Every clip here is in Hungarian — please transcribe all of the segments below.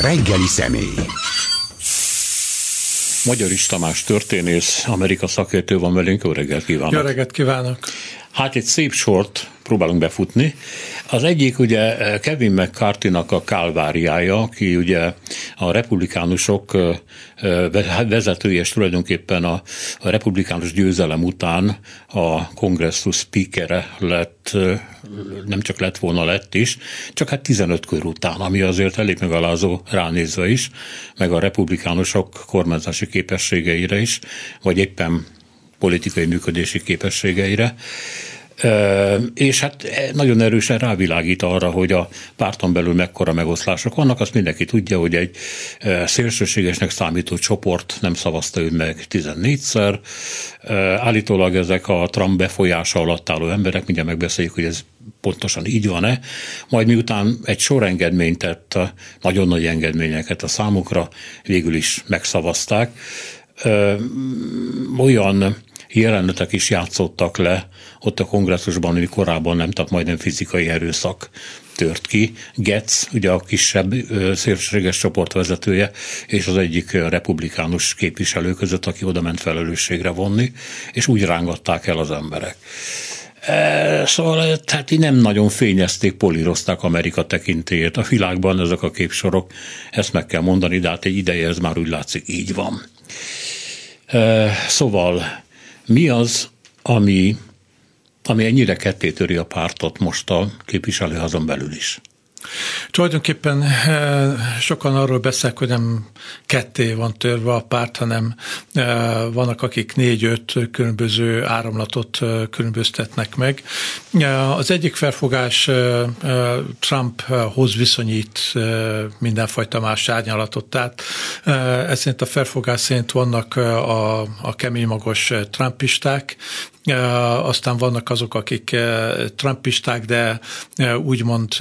Reggeli személy. Magyar Tamás történész, Amerika szakértő van velünk, jó reggelt kívánok! Jó reggelt kívánok! Hát egy szép sort próbálunk befutni. Az egyik ugye Kevin McCarthy-nak a kálváriája, aki ugye a republikánusok vezetője, és tulajdonképpen a, republikánus győzelem után a kongresszus speakere lett, nem csak lett volna, lett is, csak hát 15 kör után, ami azért elég megalázó ránézve is, meg a republikánusok kormányzási képességeire is, vagy éppen politikai működési képességeire és hát nagyon erősen rávilágít arra, hogy a párton belül mekkora megoszlások vannak, azt mindenki tudja, hogy egy szélsőségesnek számító csoport nem szavazta ő meg 14-szer. Állítólag ezek a Trump befolyása alatt álló emberek, mindjárt megbeszéljük, hogy ez pontosan így van-e, majd miután egy sor engedményt tett, nagyon nagy engedményeket a számukra, végül is megszavazták. Olyan jelenetek is játszottak le ott a kongresszusban, ami korábban nem, tehát majdnem fizikai erőszak tört ki. Getz, ugye a kisebb szélsőséges csoport vezetője, és az egyik republikánus képviselő között, aki oda ment felelősségre vonni, és úgy rángatták el az emberek. Szóval tehát nem nagyon fényezték, polírozták Amerika tekintélyét. A világban ezek a képsorok, ezt meg kell mondani, de hát egy ideje ez már úgy látszik így van. Szóval mi az, ami, ami ennyire kettétöri a pártot most a képviselőházon belül is? Tulajdonképpen eh, sokan arról beszélnek, hogy nem ketté van törve a párt, hanem eh, vannak, akik négy-öt különböző áramlatot eh, különböztetnek meg. Az egyik felfogás Trumphoz viszonyít mindenfajta más árnyalatot, tehát ez szerint a felfogás szerint vannak a, a kemény magos trumpisták, aztán vannak azok, akik trumpisták, de úgymond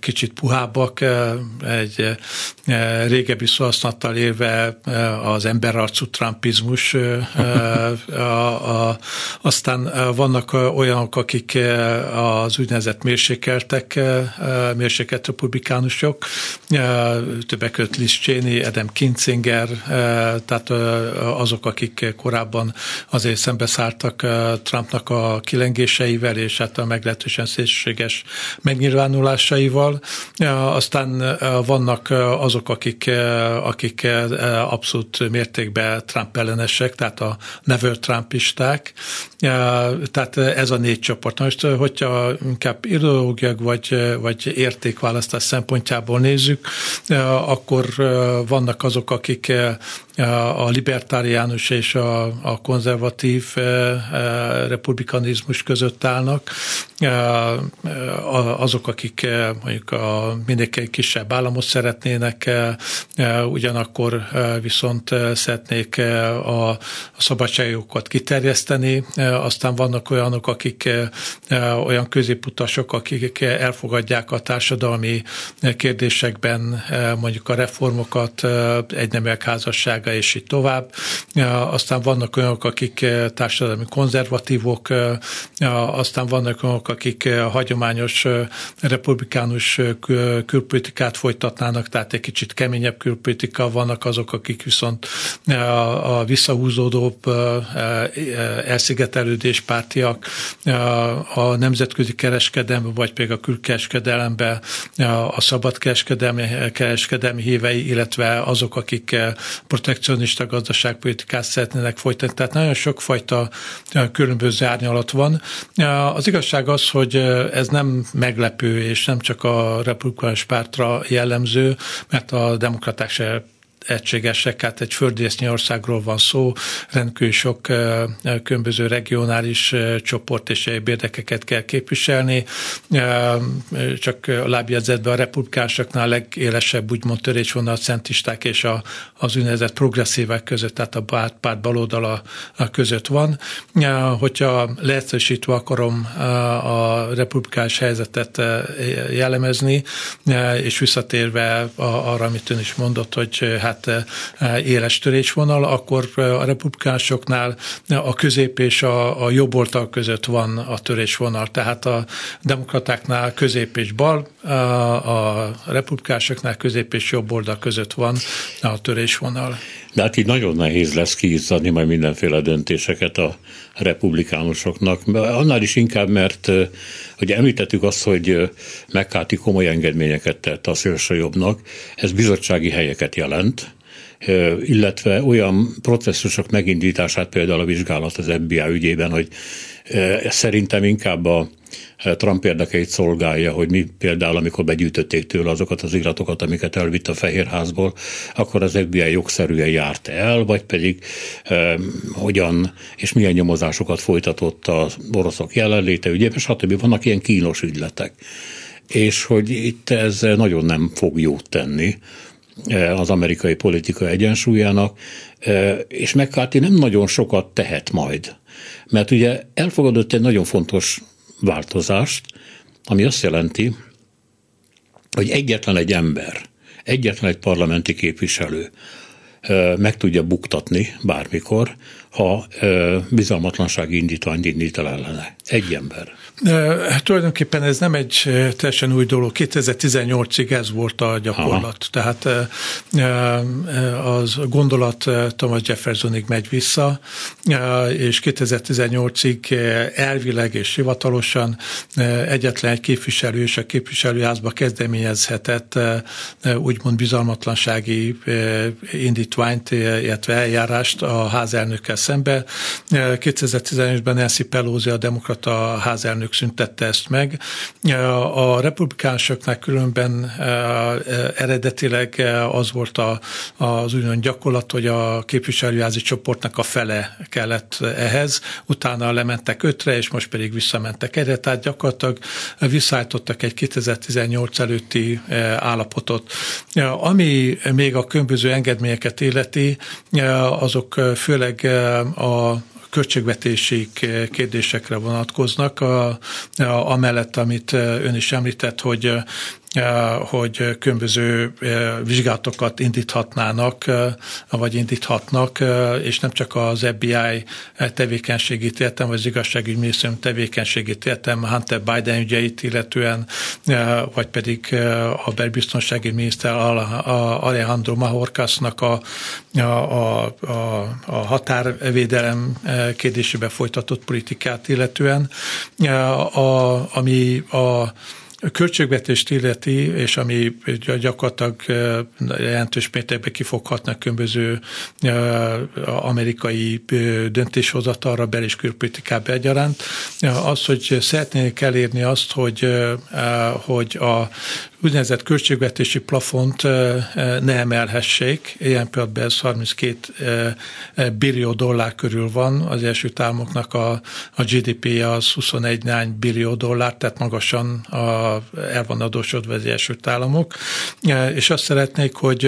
kicsit puhábbak, egy régebbi szóhasználattal élve az emberarcú trumpizmus. Aztán vannak olyanok, akik az úgynevezett mérsékeltek, mérsékelt republikánusok, többek között Liz Cheney, Adam Kinzinger, tehát azok, akik korábban azért szembeszálltak Trumpnak a kilengéseivel, és hát a meglehetősen szélsőséges megnyilvánulásaival. Aztán vannak azok, akik, akik abszolút mértékben Trump ellenesek, tehát a never Trumpisták. Tehát ez a négy csoport. Most, hogyha inkább ideológiak vagy, vagy értékválasztás szempontjából nézzük, akkor vannak azok, akik a libertáriánus és a, a konzervatív republikanizmus között állnak, azok, akik mondjuk a mindenki kisebb államot szeretnének, ugyanakkor viszont szeretnék a, szabadságokat kiterjeszteni, aztán vannak olyanok, akik olyan középutasok, akik elfogadják a társadalmi kérdésekben mondjuk a reformokat, egyneműek házassága és így tovább. Aztán vannak olyanok, akik társadalmi konzervatívok, aztán vannak olyanok, akik hagyományos republikánus külpolitikát folytatnának, tehát egy kicsit keményebb külpolitika, vannak azok, akik viszont a visszahúzódóbb elszigetelődés pártiak, a nemzetközi kereskedelme, vagy pedig a külkereskedelembe a szabad kereskedelmi, hívei, illetve azok, akik protekcionista gazdaságpolitikát szeretnének folytatni. Tehát nagyon sokfajta különböző árnyalat van. Az igazság az, hogy ez nem meglepő, és nem csak a republikánus pártra jellemző, mert a demokraták se egységesek, hát egy földrésznyi országról van szó, rendkívül sok különböző regionális csoport és egyéb érdekeket kell képviselni. Csak a lábjegyzetben a republikánusoknál a legélesebb úgymond törésvonal a centisták és a, az úgynevezett progresszívek között, tehát a párt, párt baloldala között van. Hogyha leegyszerűsítve akarom a republikánus helyzetet jellemezni, és visszatérve arra, amit ön is mondott, hogy hát tehát éles törésvonal, akkor a republikánusoknál a közép és a, a jobb oldal között van a törésvonal, tehát a demokratáknál közép és bal, a republikánusoknál közép és jobb oldal között van a törésvonal. De hát így nagyon nehéz lesz kiizzadni majd mindenféle döntéseket a republikánusoknak. Annál is inkább, mert ugye említettük azt, hogy McCarthy komoly engedményeket tett a jobbnak, ez bizottsági helyeket jelent, illetve olyan processzusok megindítását például a vizsgálat az FBI ügyében, hogy szerintem inkább a Trump érdekeit szolgálja, hogy mi például, amikor begyűjtötték tőle azokat az iratokat, amiket elvitt a Fehérházból, akkor az FBI jogszerűen járt el, vagy pedig eh, hogyan és milyen nyomozásokat folytatott az oroszok jelenléte ügyében, stb. Vannak ilyen kínos ügyletek. És hogy itt ez nagyon nem fog jót tenni az amerikai politika egyensúlyának, és McCarthy nem nagyon sokat tehet majd. Mert ugye elfogadott egy nagyon fontos változást, ami azt jelenti, hogy egyetlen egy ember, egyetlen egy parlamenti képviselő meg tudja buktatni bármikor, ha bizalmatlansági indítványt indít el ellene. Egy ember. E, tulajdonképpen ez nem egy teljesen új dolog. 2018-ig ez volt a gyakorlat. Aha. Tehát az gondolat Thomas Jeffersonig megy vissza, és 2018-ig elvileg és hivatalosan egyetlen egy képviselő és a képviselőházba kezdeményezhetett úgymond bizalmatlansági indítványt, illetve eljárást a házelnökkel szembe. 2015-ben Nancy Pelosi, a demokrata házelnök szüntette ezt meg. A republikánusoknak különben eredetileg az volt a, az úgymond gyakorlat, hogy a képviselőházi csoportnak a fele kellett ehhez, utána lementek ötre, és most pedig visszamentek egyre, tehát gyakorlatilag visszaállítottak egy 2018 előtti állapotot. Ami még a különböző engedményeket illeti, azok főleg a költségvetési kérdésekre vonatkoznak, a, a, amellett, amit ön is említett, hogy hogy különböző vizsgálatokat indíthatnának, vagy indíthatnak, és nem csak az FBI tevékenységét értem, vagy az igazságügyminisztérium tevékenységét értem, Hunter Biden ügyeit illetően, vagy pedig a belbiztonsági miniszter Alejandro Mahorkasnak a, a, a, a határvédelem kérdésébe folytatott politikát illetően, a, ami a költségvetést illeti, és ami gyakorlatilag jelentős mértékben kifoghatnak különböző amerikai döntéshozatalra, bel- és külpolitikába egyaránt, az, hogy szeretnék elérni azt, hogy, hogy a úgynevezett költségvetési plafont ne emelhessék. Ilyen pillanatban ez 32 billió dollár körül van, az első Államoknak a, a GDP-je az 21 billió dollár, tehát magasan a, el van adósodva az első Államok, és azt szeretnék, hogy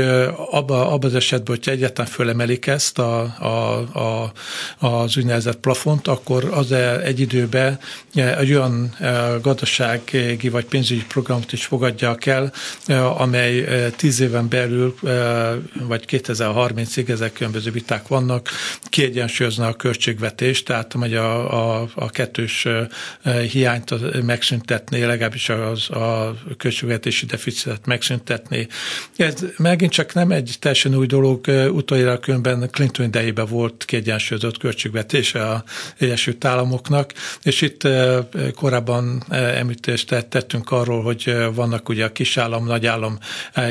abba, abba az esetben, hogyha egyáltalán fölemelik ezt a, a, a, az úgynevezett plafont, akkor az egy időben egy olyan gazdasági vagy pénzügyi programot is fogadja kell, amely tíz éven belül, vagy 2030-ig, ezek különböző viták vannak, kiegyensúlyozna a költségvetést, tehát hogy a, a, a kettős hiányt megszüntetné, legalábbis az, a költségvetési deficitet megszüntetné. Ez megint csak nem egy teljesen új dolog, utoljára különben Clinton idejében volt kiegyensúlyozott költségvetése a Egyesült Államoknak, és itt korábban említést tettünk arról, hogy vannak ugye a kisállam, nagyállam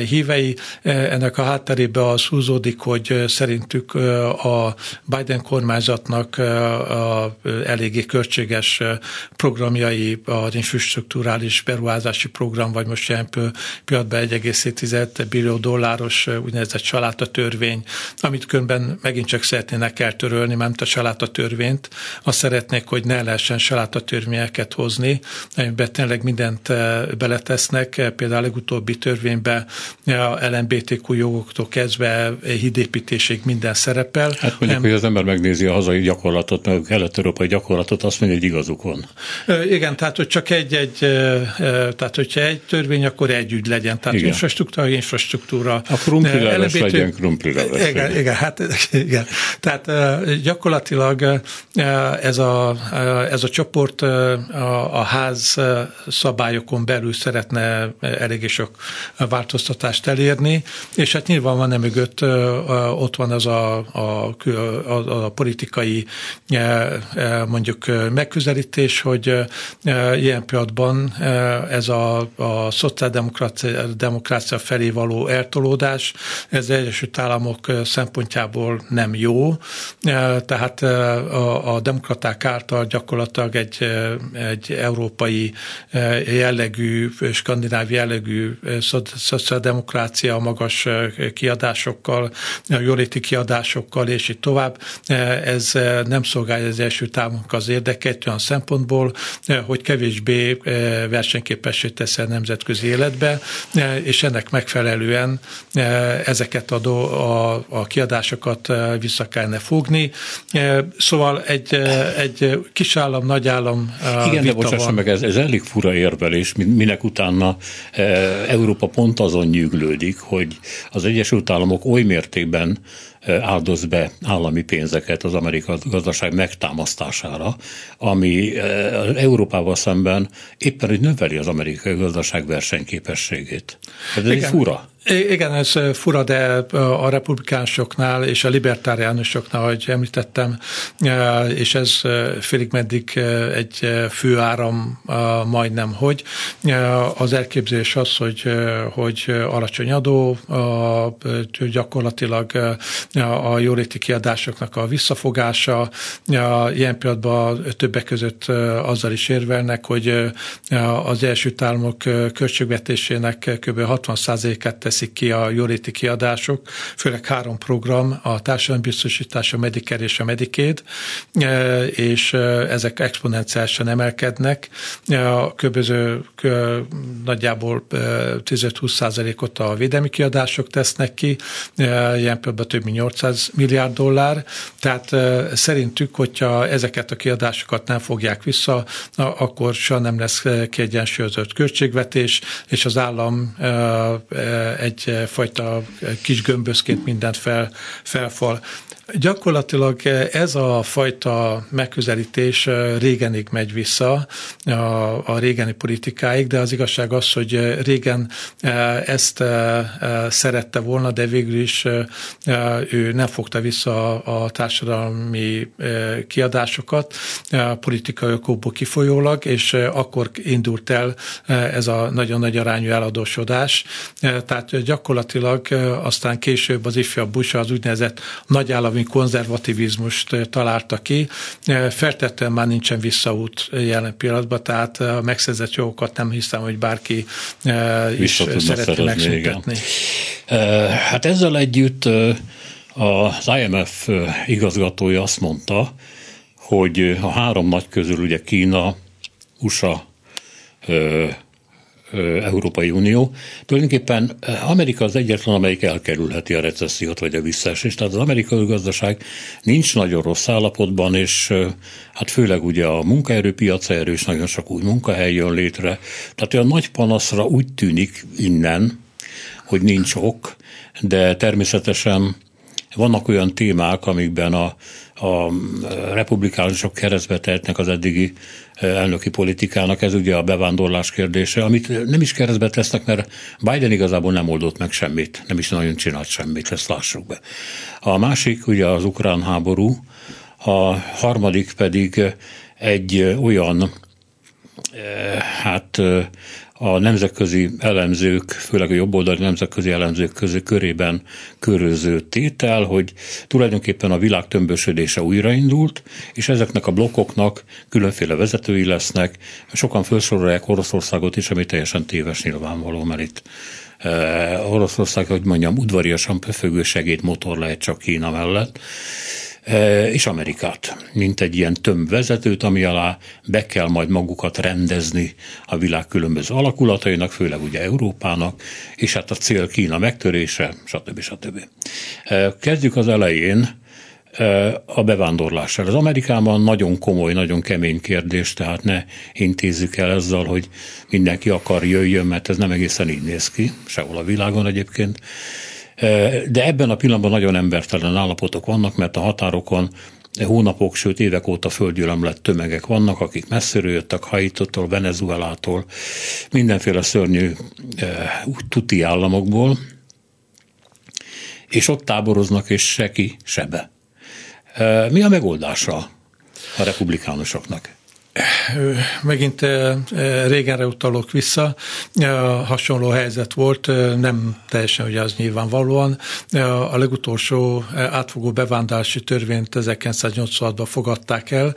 hívei. Ennek a hátterébe az húzódik, hogy szerintük a Biden kormányzatnak a eléggé költséges programjai, az infrastruktúrális beruházási program, vagy most ilyen pillanatban 1,7 billió dolláros úgynevezett törvény, amit különben megint csak szeretnének eltörölni, mert a törvényt, azt szeretnék, hogy ne lehessen törvényeket hozni, amiben tényleg mindent beletesznek, például például a legutóbbi törvényben a LMBTQ jogoktól kezdve hídépítésig minden szerepel. Hát mondjuk, nem, hogy az ember megnézi a hazai gyakorlatot, meg a kelet-európai gyakorlatot, azt mondja, hogy igazuk van. Igen, tehát hogy csak egy-egy, tehát hogyha egy törvény, akkor egy ügy legyen. Tehát igen. infrastruktúra, infrastruktúra. A krumplileves LMBTQ... legyen krumplileves. Igen, igen, hát igen. Tehát gyakorlatilag ez a, ez a csoport a, a ház szabályokon belül szeretne eléggé sok változtatást elérni, és hát nyilván van nem mögött ott van az a, a, a, a politikai mondjuk megközelítés, hogy ilyen pillanatban ez a, a szociáldemokrácia felé való eltolódás, ez az Egyesült Államok szempontjából nem jó, tehát a, a demokraták által gyakorlatilag egy, egy európai jellegű, skandináv jellegű szociáldemokrácia magas kiadásokkal, jóléti kiadásokkal, és így tovább. Ez nem szolgálja az első távunk az érdeket olyan szempontból, hogy kevésbé versenyképessé teszi a nemzetközi életbe, és ennek megfelelően ezeket a, a, a kiadásokat vissza kellene fogni. Szóval egy, egy kis állam, nagy állam Igen, de bocsássa meg, ez, ez elég fura érvelés, minek utána Európa pont azon nyűglődik, hogy az Egyesült Államok oly mértékben áldoz be állami pénzeket az amerikai gazdaság megtámasztására, ami Európával szemben éppen, hogy növeli az amerikai gazdaság versenyképességét. Ez egy fura. Igen, ez fura, de a republikánusoknál és a libertáriánusoknál, ahogy említettem, és ez félig meddig egy főáram majdnem, hogy az elképzelés az, hogy, hogy alacsony adó, gyakorlatilag a jóléti kiadásoknak a visszafogása, ilyen pillanatban többek között azzal is érvelnek, hogy az első államok költségvetésének kb. 60%-át tesz teszik ki a jóléti kiadások, főleg három program, a társadalombiztosítás, a Medicare és a Medicaid, e, és e, ezek exponenciálisan emelkednek. E, a köböző nagyjából 10-20 százalékot a védelmi kiadások tesznek ki, ilyen például több mint 800 milliárd dollár, tehát szerintük, hogyha ezeket a kiadásokat nem fogják vissza, akkor soha nem lesz kiegyensúlyozott költségvetés, és az állam egyfajta kis gömböszként mindent fel, felfal. Gyakorlatilag ez a fajta megközelítés régenig megy vissza a, a régeni politikáig, de az igazság az, hogy régen ezt szerette volna, de végül is ő nem fogta vissza a társadalmi kiadásokat politikai okokból kifolyólag, és akkor indult el ez a nagyon nagy arányú eladósodás. Tehát gyakorlatilag aztán később az ifjabb Bush az úgynevezett nagyállami állami konzervativizmust eh, találta ki. Eh, feltetően már nincsen visszaút jelen pillanatban, tehát a megszerzett jogokat nem hiszem, hogy bárki eh, is szeretne megszüntetni. Hát ezzel együtt az IMF igazgatója azt mondta, hogy a három nagy közül ugye Kína, USA, Európai Unió. Tulajdonképpen Amerika az egyetlen, amelyik elkerülheti a recessziót vagy a visszaesést. Tehát az amerikai gazdaság nincs nagyon rossz állapotban, és hát főleg ugye a munkaerőpiaca erős, nagyon sok új munkahely jön létre. Tehát olyan nagy panaszra úgy tűnik innen, hogy nincs ok, de természetesen vannak olyan témák, amikben a, a republikánusok keresztbe tehetnek az eddigi elnöki politikának, ez ugye a bevándorlás kérdése, amit nem is keresztbe tesznek, mert Biden igazából nem oldott meg semmit, nem is nagyon csinált semmit, ezt lássuk be. A másik ugye az ukrán háború, a harmadik pedig egy olyan hát a nemzetközi elemzők, főleg a jobboldali nemzetközi elemzők közé körében köröző tétel, hogy tulajdonképpen a világ tömbösödése újraindult, és ezeknek a blokkoknak különféle vezetői lesznek. Sokan felsorolják Oroszországot is, ami teljesen téves nyilvánvaló, mert itt eh, Oroszország, hogy mondjam, udvariasan pöfögő segédmotor lehet csak Kína mellett. És Amerikát, mint egy ilyen tömbvezetőt, ami alá be kell majd magukat rendezni a világ különböző alakulatainak, főleg ugye Európának, és hát a cél Kína megtörése, stb. stb. Kezdjük az elején, a bevándorlással. Az Amerikában nagyon komoly, nagyon kemény kérdés, tehát ne intézzük el ezzel, hogy mindenki akar jöjjön, mert ez nem egészen így néz ki, sehol a világon egyébként. De ebben a pillanatban nagyon embertelen állapotok vannak, mert a határokon hónapok, sőt évek óta földgyűlömlett tömegek vannak, akik messziről jöttek, Haitotól, Venezuelától, mindenféle szörnyű tuti államokból, és ott táboroznak, és seki sebe. Mi a megoldása a republikánusoknak? Megint régenre utalok vissza, hasonló helyzet volt, nem teljesen ugye az nyilvánvalóan. A legutolsó átfogó bevándorlási törvényt 1986-ban fogadták el,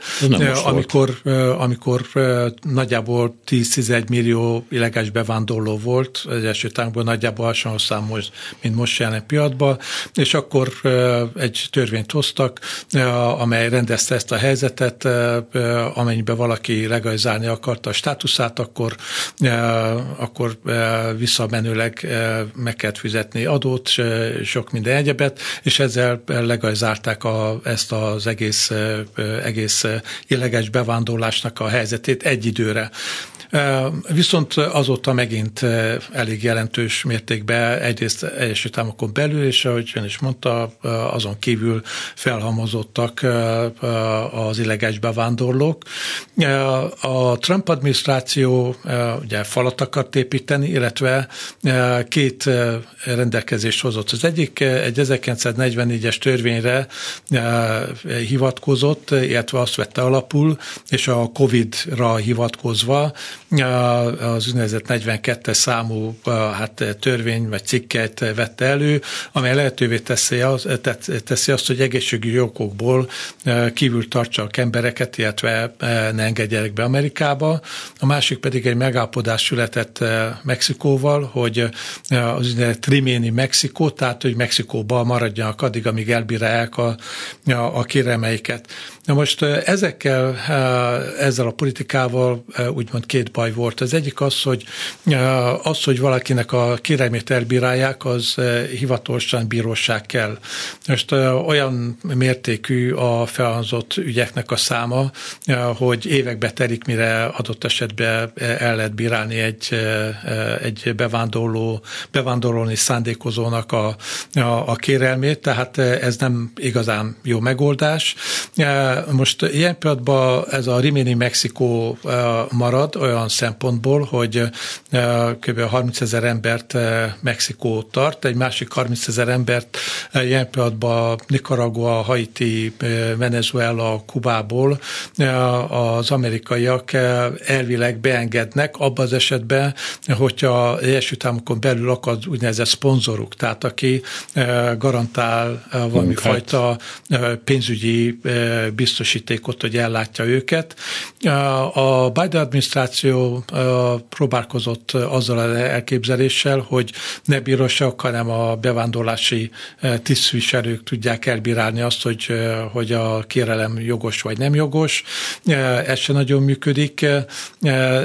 amikor, amikor nagyjából 10-11 millió illegális bevándorló volt, az első tánkból nagyjából hasonló szám, mint most jelen piacban, és akkor egy törvényt hoztak, amely rendezte ezt a helyzetet, amennyiben valaki valaki legalizálni akarta a státuszát, akkor, eh, akkor eh, visszamenőleg eh, meg kellett fizetni adót, sok minden egyebet, és ezzel legalizálták a, ezt az egész, egész illegális bevándorlásnak a helyzetét egy időre. Viszont azóta megint elég jelentős mértékben egyrészt Egyesült Államokon belül, és ahogy ön is mondta, azon kívül felhamozottak az illegális bevándorlók. A Trump adminisztráció ugye falat akart építeni, illetve két rendelkezést hozott. Az egyik egy 1944-es törvényre hivatkozott, illetve azt vette alapul, és a Covid-ra hivatkozva az úgynevezett 42-es számú hát, törvény vagy cikket vette elő, amely lehetővé teszi, az, teszi azt, hogy egészségügyi okokból kívül tartsa a embereket, illetve ne engedjenek be Amerikába. A másik pedig egy megállapodás született Mexikóval, hogy az úgynevezett triméni Mexikó, tehát hogy Mexikóban maradjanak addig, amíg elbírálják a, a, a kéremeiket. Na most ezekkel, ezzel a politikával úgymond két baj volt. Az egyik az, hogy az, hogy valakinek a kérelmét elbírálják, az hivatalosan bíróság kell. Most olyan mértékű a felhanzott ügyeknek a száma, hogy évekbe telik, mire adott esetben el lehet bírálni egy, egy bevándorló, bevándorolni szándékozónak a, a, a kérelmét, tehát ez nem igazán jó megoldás. Most ilyen pillanatban ez a Rimini Mexikó marad olyan szempontból, hogy kb. 30 ezer embert Mexikó tart, egy másik 30 ezer embert ilyen pillanatban Nicaragua, Haiti, Venezuela, Kubából az amerikaiak elvileg beengednek abban az esetben, hogyha Egyesült Államokon belül akad úgynevezett szponzoruk, tehát aki garantál valami fajta pénzügyi biztosítékot, hogy ellátja őket. A Biden adminisztráció próbálkozott azzal az elképzeléssel, hogy ne bíróságok, hanem a bevándorlási tisztviselők tudják elbírálni azt, hogy, hogy a kérelem jogos vagy nem jogos. Ez se nagyon működik,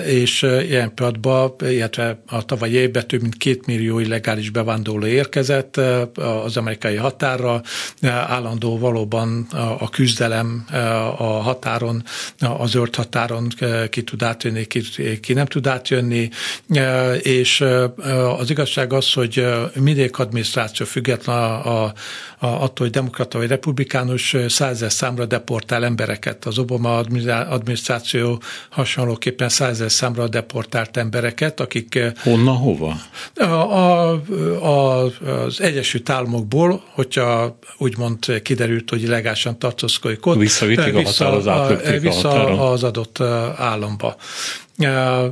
és ilyen pillanatban, illetve a tavalyi évben több mint két millió illegális bevándorló érkezett az amerikai határra. Állandó valóban a küzdelem a határon, a zöld határon ki tud átjönni, ki, ki nem tud átjönni, és az igazság az, hogy mindegyik adminisztráció független a, a, a, attól, hogy demokrata vagy republikánus százezer számra deportál embereket. Az Obama adminisztráció hasonlóképpen százezer számra deportált embereket, akik... Honnan, hova? A, a, a, az Egyesült Államokból, hogyha úgymond kiderült, hogy illegálisan tartózkodik ott, Visszavitték vissza, a határozat, vissza a az adott államba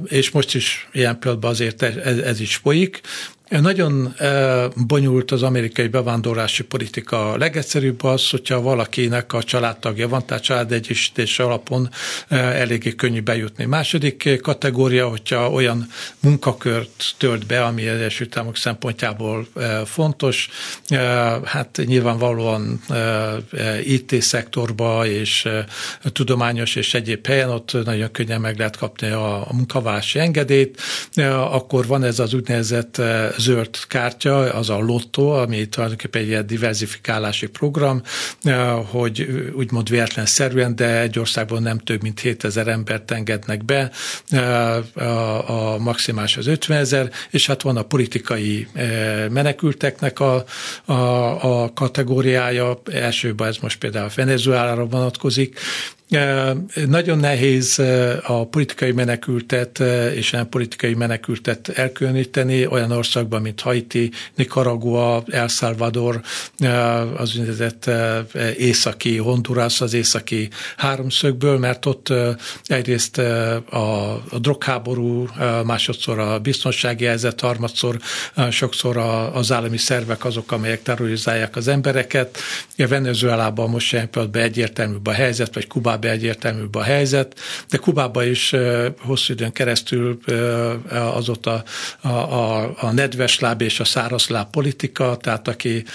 és most is ilyen pillanatban azért ez, ez is folyik. Nagyon bonyolult az amerikai bevándorlási politika. A legegyszerűbb az, hogyha valakinek a családtagja van, tehát családegyesítés alapon eléggé könnyű bejutni. Második kategória, hogyha olyan munkakört tölt be, ami az Egyesült szempontjából fontos, hát nyilvánvalóan IT szektorba és tudományos és egyéb helyen ott nagyon könnyen meg lehet kapni a munkavási engedélyt, akkor van ez az úgynevezett zöld kártya, az a lottó, ami tulajdonképpen egy ilyen diversifikálási program, hogy úgymond szerűen, de egy országban nem több mint 7000 embert engednek be, a maximális az 50 ezer, és hát van a politikai menekülteknek a, a, a kategóriája, elsőben ez most például Venezuelára vonatkozik, nagyon nehéz a politikai menekültet és nem politikai menekültet elkülöníteni olyan országban, mint Haiti, Nicaragua, El Salvador, az úgynevezett északi Honduras, az északi háromszögből, mert ott egyrészt a, a drogháború, másodszor a biztonsági helyzet, harmadszor sokszor az állami szervek azok, amelyek terrorizálják az embereket. Venezuelában most sem egyértelműbb a helyzet, vagy Kubában Kubában egyértelműbb a helyzet, de Kubában is hosszú időn keresztül az ott a, a, a, a nedves láb és a száraz láb politika, tehát aki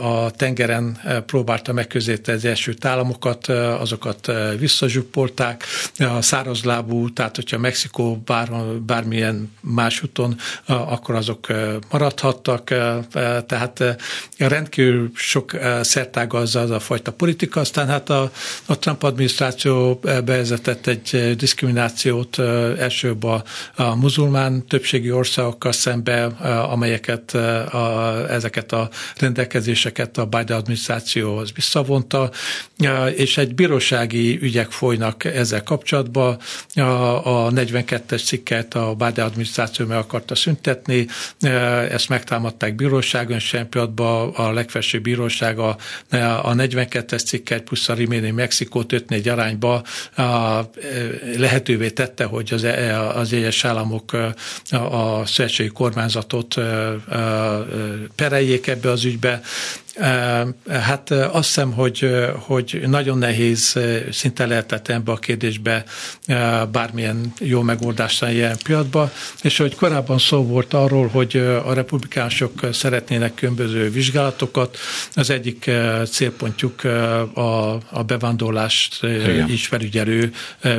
a tengeren próbálta megközelíteni az első államokat, azokat visszazsuppolták. A szárazlábú, tehát hogyha Mexikó bár, bármilyen más úton, akkor azok maradhattak. Tehát rendkívül sok szertága az, az a fajta politika. Aztán hát a, a Trump adminisztráció bevezetett egy diszkriminációt elsőbb a, a muzulmán többségi országokkal szembe, amelyeket a, ezeket a rendelkezéseket a Biden adminisztráció visszavonta, és egy bírósági ügyek folynak ezzel kapcsolatban. A 42-es cikket a Biden adminisztráció meg akarta szüntetni, ezt megtámadták bíróságon, sem a legfelsőbb bíróság a, a 42-es cikket plusz a Riméni Mexikó 5-4 arányba lehetővé tette, hogy az, az egyes államok a szövetségi kormányzatot pereljék ebbe az ügybe. Hát azt hiszem, hogy, hogy nagyon nehéz szinte lehetett ebbe a kérdésbe bármilyen jó megoldást ilyen pillanatban, és hogy korábban szó volt arról, hogy a republikánusok szeretnének különböző vizsgálatokat, az egyik célpontjuk a, a bevándorlást Igen. is felügyelő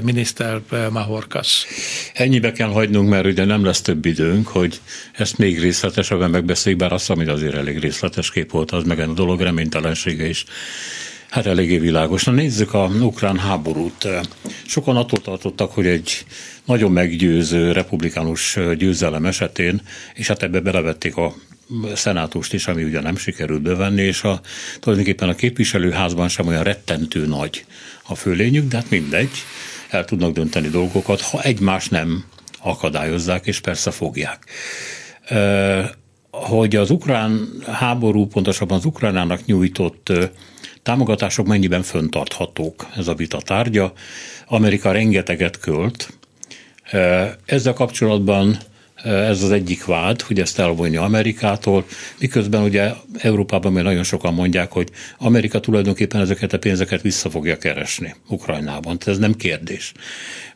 miniszter Mahorkas. Ennyibe kell hagynunk, mert ugye nem lesz több időnk, hogy ezt még részletesebben megbeszéljük, bár azt, amit azért elég részletes kép volt, az meg a dolog reménytelensége is hát eléggé világos. Na nézzük a ukrán háborút. Sokan attól tartottak, hogy egy nagyon meggyőző republikánus győzelem esetén, és hát ebbe belevették a szenátust is, ami ugye nem sikerült bevenni, és a, tulajdonképpen a képviselőházban sem olyan rettentő nagy a fölényük, de hát mindegy, el tudnak dönteni dolgokat, ha egymás nem akadályozzák, és persze fogják hogy az ukrán háború, pontosabban az ukránának nyújtott támogatások mennyiben föntarthatók, ez a vita tárgya. Amerika rengeteget költ. Ezzel kapcsolatban ez az egyik vád, hogy ezt elvonja Amerikától, miközben ugye Európában még nagyon sokan mondják, hogy Amerika tulajdonképpen ezeket a pénzeket vissza fogja keresni Ukrajnában. Tehát ez nem kérdés.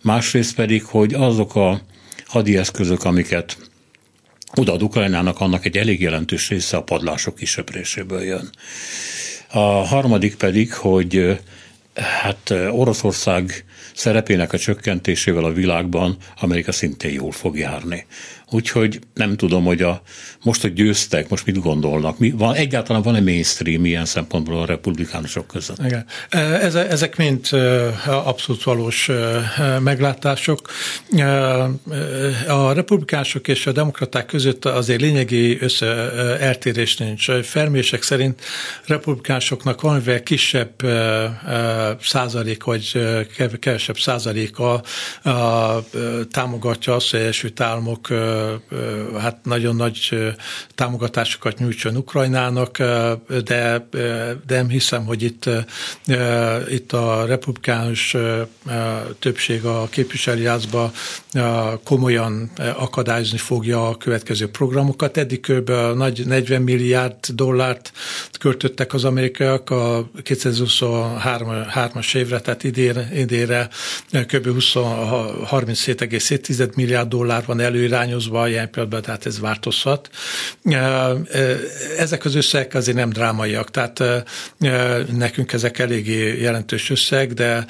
Másrészt pedig, hogy azok a hadieszközök, amiket odaad Ukrajnának, annak egy elég jelentős része a padlások kisöpréséből jön. A harmadik pedig, hogy hát Oroszország szerepének a csökkentésével a világban Amerika szintén jól fog járni. Úgyhogy nem tudom, hogy a, most, hogy győztek, most mit gondolnak. Mi, van, egyáltalán van-e mainstream ilyen szempontból a republikánusok között? Igen. Ezek mind abszolút valós meglátások. A republikánusok és a demokraták között azért lényegi össze eltérés nincs. Felmések szerint republikánusoknak valamivel kisebb százalék, vagy kevesebb százaléka támogatja azt, hogy Egyesült Államok hát nagyon nagy támogatásokat nyújtson Ukrajnának, de, de nem hiszem, hogy itt, itt a republikánus többség a képviselőházba komolyan akadályozni fogja a következő programokat. Eddig kb. nagy 40 milliárd dollárt költöttek az amerikaiak a 2023-as évre, tehát idére, idére kb. 37,7 milliárd dollár van előirányozva, ilyen pillanatban, tehát ez változhat. Ezek az összegek azért nem drámaiak, tehát nekünk ezek eléggé jelentős összeg, de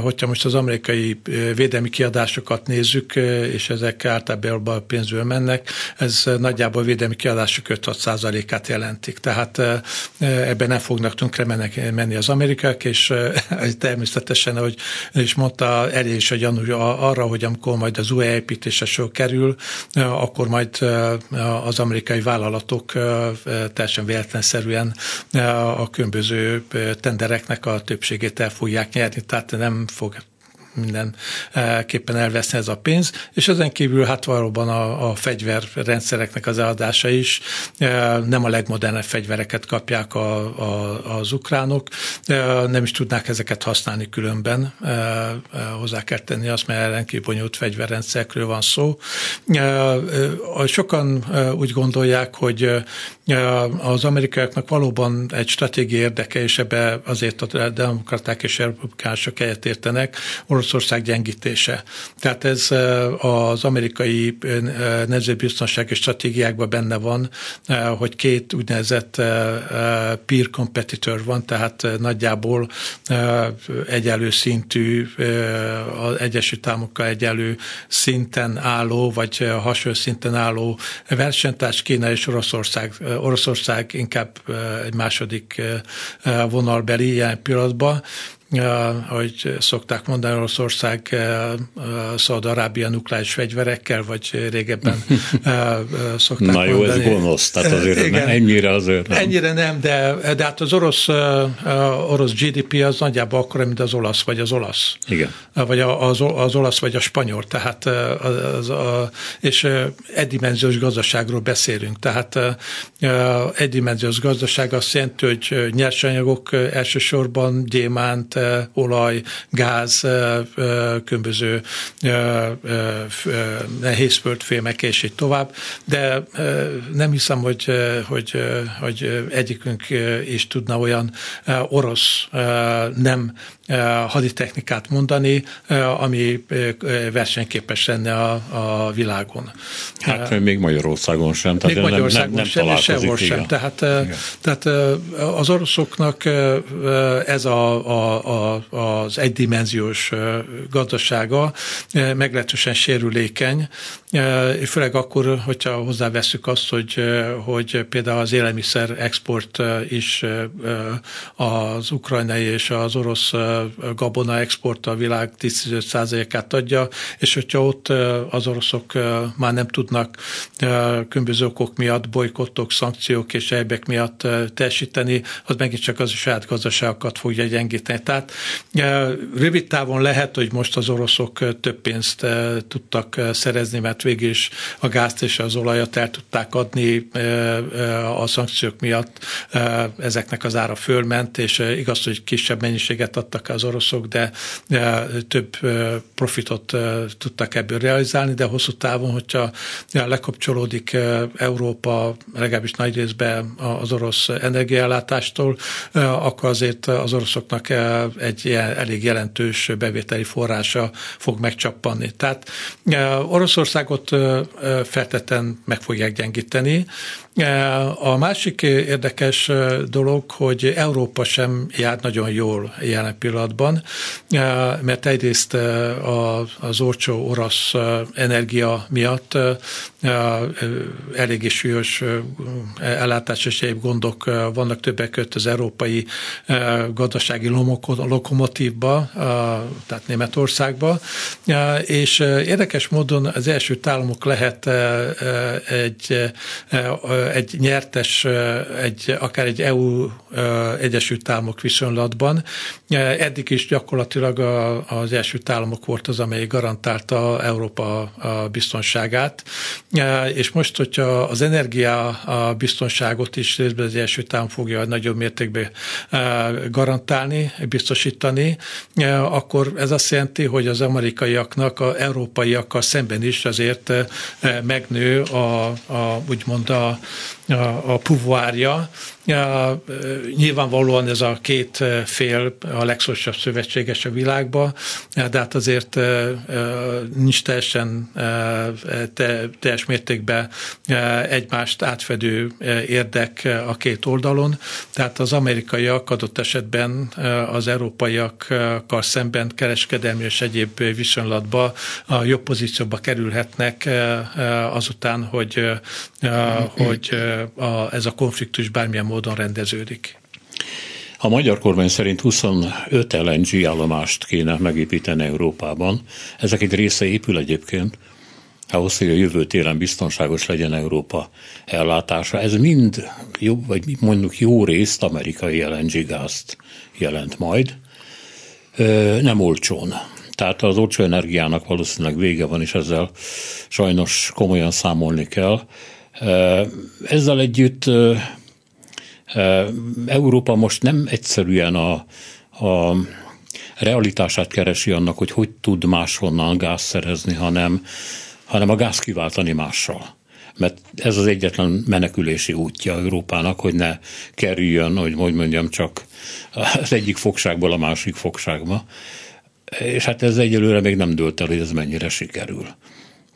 hogyha most az amerikai védelmi kiadásokat nézzük, és ezek általában a pénzből mennek, ez nagyjából védelmi kiadások 5-6 át jelentik. Tehát ebben nem fognak tönkre menni az amerikák, és természetesen, ahogy is mondta, elég is a gyanú arra, hogy amikor majd az új építése sor kerül, akkor majd az amerikai vállalatok teljesen véletlenszerűen a különböző tendereknek a többségét el fogják nyerni, tehát nem fog mindenképpen elveszne ez a pénz, és ezen kívül hát valóban a, a fegyverrendszereknek az eladása is e, nem a legmodernebb fegyvereket kapják a, a, az ukránok, e, nem is tudnák ezeket használni különben, e, hozzá kell tenni azt, mert rendkívül bonyolult fegyverrendszerekről van szó. Sokan úgy gondolják, hogy az amerikaiaknak valóban egy stratégiai érdeke, és ebbe azért a demokraták és republikánusok értenek, Oroszország gyengítése. Tehát ez az amerikai nemzetbiztonsági stratégiákban benne van, hogy két úgynevezett peer competitor van, tehát nagyjából egyelő szintű, az Egyesült Államokkal egyelő szinten álló, vagy hasonló szinten álló versenytárs Kína és Oroszország. Oroszország inkább egy második vonalbeli ilyen pillanatban, ahogy szokták mondani, Oroszország Szaud-Arábia nukleáris fegyverekkel, vagy régebben szokták Na jó, mondani. ez gonosz, tehát azért Igen, nem, ennyire azért nem. Ennyire nem, de, de hát az orosz, orosz GDP az nagyjából akkor, mint az olasz, vagy az olasz. Igen. Vagy az, az olasz, vagy a spanyol, tehát az, az, és egydimenziós gazdaságról beszélünk, tehát egydimenziós gazdaság azt jelenti, hogy nyersanyagok elsősorban gyémánt, olaj, gáz, különböző nehéz földfémek, és így tovább, de nem hiszem, hogy, hogy, hogy egyikünk is tudna olyan orosz nem haditechnikát mondani, ami versenyképes lenne a, a világon. Hát még Magyarországon sem. Tehát még Magyarországon nem, nem, nem sem, sehol sem. Tehát, tehát az oroszoknak ez a, a, a, az egydimenziós gazdasága meglehetősen sérülékeny, főleg akkor, hogyha hozzáveszünk azt, hogy, hogy például az élelmiszer export is az ukrajnai és az orosz gabona export a világ 15%-át adja, és hogyha ott az oroszok már nem tudnak különböző okok miatt, bolykottok, szankciók és egyebek miatt teljesíteni, az megint csak az a saját gazdaságokat fogja gyengíteni. Tehát rövid távon lehet, hogy most az oroszok több pénzt tudtak szerezni, mert végül is a gázt és az olajat el tudták adni a szankciók miatt, ezeknek az ára fölment, és igaz, hogy kisebb mennyiséget adtak az oroszok, de több profitot tudtak ebből realizálni, de hosszú távon, hogyha lekapcsolódik Európa legalábbis nagy részben az orosz energiállátástól, akkor azért az oroszoknak egy ilyen elég jelentős bevételi forrása fog megcsappanni. Tehát Oroszországot feltétlenül meg fogják gyengíteni, a másik érdekes dolog, hogy Európa sem jár nagyon jól jelen pillanatban, mert egyrészt az olcsó orosz energia miatt eléggé súlyos ellátás és egyéb gondok vannak többek között az európai gazdasági lokomotívba, tehát Németországba, és érdekes módon az első államok lehet egy egy nyertes, egy, akár egy EU Egyesült Államok viszonylatban. Eddig is gyakorlatilag az Egyesült Államok volt az, amely garantálta Európa biztonságát, és most, hogyha az energia biztonságot is részben az Egyesült Állam fogja nagyobb mértékben garantálni, biztosítani, akkor ez azt jelenti, hogy az amerikaiaknak, a európaiakkal szemben is azért megnő a, a úgymond a, a, puvoárja, Ja, nyilvánvalóan ez a két fél a legszorosabb szövetséges a világban, de hát azért nincs teljesen teljes mértékben egymást átfedő érdek a két oldalon, tehát az amerikaiak adott esetben az európaiakkal szemben kereskedelmi és egyéb viszonylatba a jobb pozícióba kerülhetnek azután, hogy, hogy ez a konfliktus bármilyen módon rendeződik. A magyar kormány szerint 25 LNG állomást kéne megépíteni Európában. Ezek egy része épül egyébként, ahhoz, hogy a jövő télen biztonságos legyen Európa ellátása. Ez mind jó, vagy mondjuk jó részt amerikai LNG gázt jelent majd, nem olcsón. Tehát az olcsó energiának valószínűleg vége van, és ezzel sajnos komolyan számolni kell. Ezzel együtt Európa most nem egyszerűen a, a realitását keresi annak, hogy hogy tud máshonnan gáz szerezni, hanem, hanem a gáz kiváltani mással. Mert ez az egyetlen menekülési útja Európának, hogy ne kerüljön, hogy hogy mondjam, csak az egyik fogságból a másik fogságba. És hát ez egyelőre még nem dőlt el, hogy ez mennyire sikerül